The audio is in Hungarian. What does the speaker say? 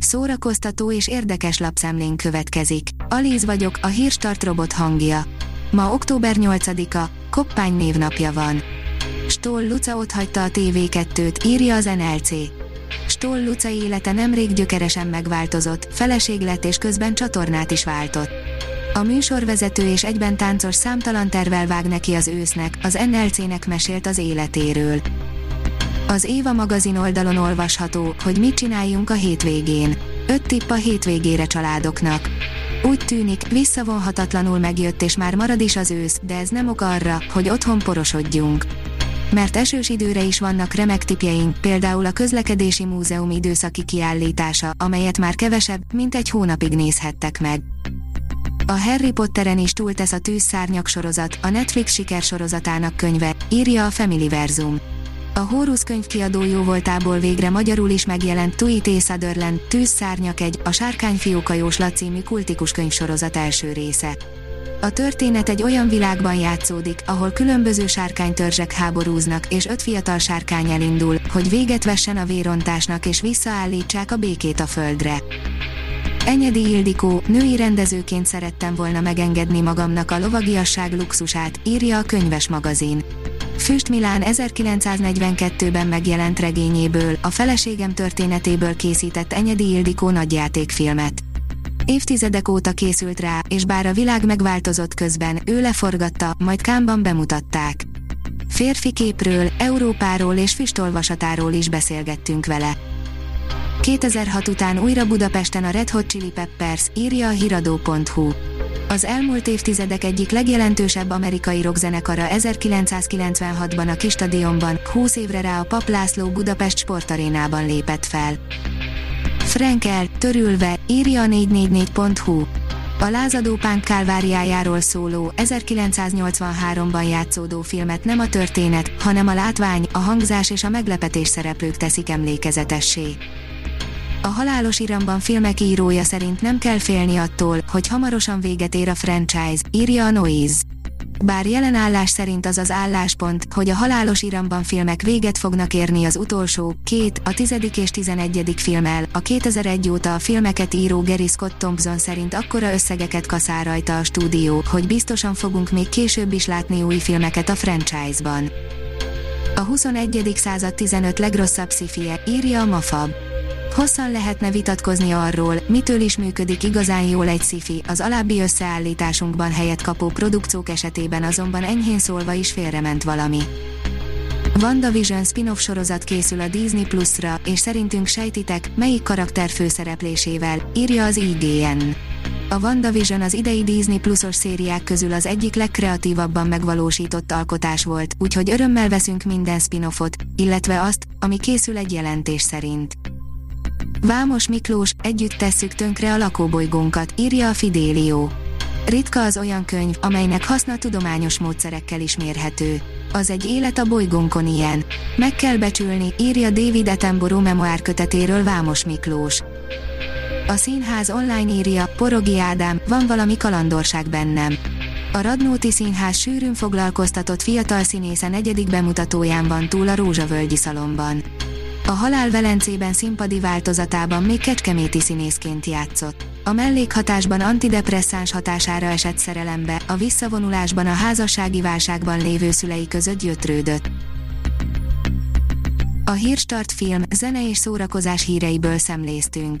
Szórakoztató és érdekes lapszemlén következik. Alíz vagyok, a hírstart robot hangja. Ma október 8-a, Koppány névnapja van. Stoll Luca otthagyta a TV2-t, írja az NLC. Stoll Luca élete nemrég gyökeresen megváltozott, feleség lett és közben csatornát is váltott. A műsorvezető és egyben táncos számtalan tervel vág neki az ősznek, az NLC-nek mesélt az életéről. Az Éva magazin oldalon olvasható, hogy mit csináljunk a hétvégén. Öt tipp a hétvégére családoknak. Úgy tűnik, visszavonhatatlanul megjött és már marad is az ősz, de ez nem ok arra, hogy otthon porosodjunk. Mert esős időre is vannak remek tipjeink, például a közlekedési múzeum időszaki kiállítása, amelyet már kevesebb, mint egy hónapig nézhettek meg. A Harry Potteren is túltesz a tűzszárnyak sorozat, a Netflix sikersorozatának könyve, írja a Familyverzum. A Horus könyvkiadó jó voltából végre magyarul is megjelent Tui. Sutherland, Tűzszárnyak egy, a Sárkányfióka jóslat című kultikus könyvsorozat első része. A történet egy olyan világban játszódik, ahol különböző sárkánytörzsek háborúznak, és öt fiatal sárkány elindul, hogy véget vessen a vérontásnak és visszaállítsák a békét a földre. Enyedi Ildikó, női rendezőként szerettem volna megengedni magamnak a lovagiasság luxusát, írja a könyves magazin. Füst Milán 1942-ben megjelent regényéből, a feleségem történetéből készített Enyedi Ildikó nagyjátékfilmet. Évtizedek óta készült rá, és bár a világ megváltozott közben, ő leforgatta, majd Kámban bemutatták. Férfi képről, Európáról és füstolvasatáról is beszélgettünk vele. 2006 után újra Budapesten a Red Hot Chili Peppers, írja a hiradó.hu. Az elmúlt évtizedek egyik legjelentősebb amerikai rockzenekara 1996-ban a kis stadionban, 20 évre rá a Pap László Budapest sportarénában lépett fel. Frankel, törülve, írja a 444.hu. A lázadó pánk kálváriájáról szóló, 1983-ban játszódó filmet nem a történet, hanem a látvány, a hangzás és a meglepetés szereplők teszik emlékezetessé. A halálos iramban filmek írója szerint nem kell félni attól, hogy hamarosan véget ér a franchise, írja a Noise. Bár jelen állás szerint az az álláspont, hogy a halálos iramban filmek véget fognak érni az utolsó, két, a tizedik és tizenegyedik filmmel, a 2001 óta a filmeket író Gary Scott Thompson szerint akkora összegeket kaszál rajta a stúdió, hogy biztosan fogunk még később is látni új filmeket a franchise-ban. A 21. század 15 legrosszabb szifie, írja a Mafab. Hosszan lehetne vitatkozni arról, mitől is működik igazán jól egy sci az alábbi összeállításunkban helyet kapó produkciók esetében azonban enyhén szólva is félrement valami. WandaVision spin-off sorozat készül a Disney Plus-ra, és szerintünk sejtitek, melyik karakter főszereplésével, írja az IGN. A WandaVision az idei Disney Plus-os szériák közül az egyik legkreatívabban megvalósított alkotás volt, úgyhogy örömmel veszünk minden spin-offot, illetve azt, ami készül egy jelentés szerint. Vámos Miklós, együtt tesszük tönkre a lakóbolygónkat, írja a Fidélió. Ritka az olyan könyv, amelynek haszna tudományos módszerekkel is mérhető. Az egy élet a bolygónkon ilyen. Meg kell becsülni, írja David Attenborough memoár kötetéről Vámos Miklós. A színház online írja, Porogi Ádám, van valami kalandorság bennem. A Radnóti Színház sűrűn foglalkoztatott fiatal színésze negyedik bemutatóján van túl a Rózsavölgyi szalomban. A Halál Velencében színpadi változatában még kecskeméti színészként játszott. A mellékhatásban antidepresszáns hatására esett szerelembe, a visszavonulásban a házassági válságban lévő szülei között gyötrődött. A Hírstart film, zene és szórakozás híreiből szemléztünk.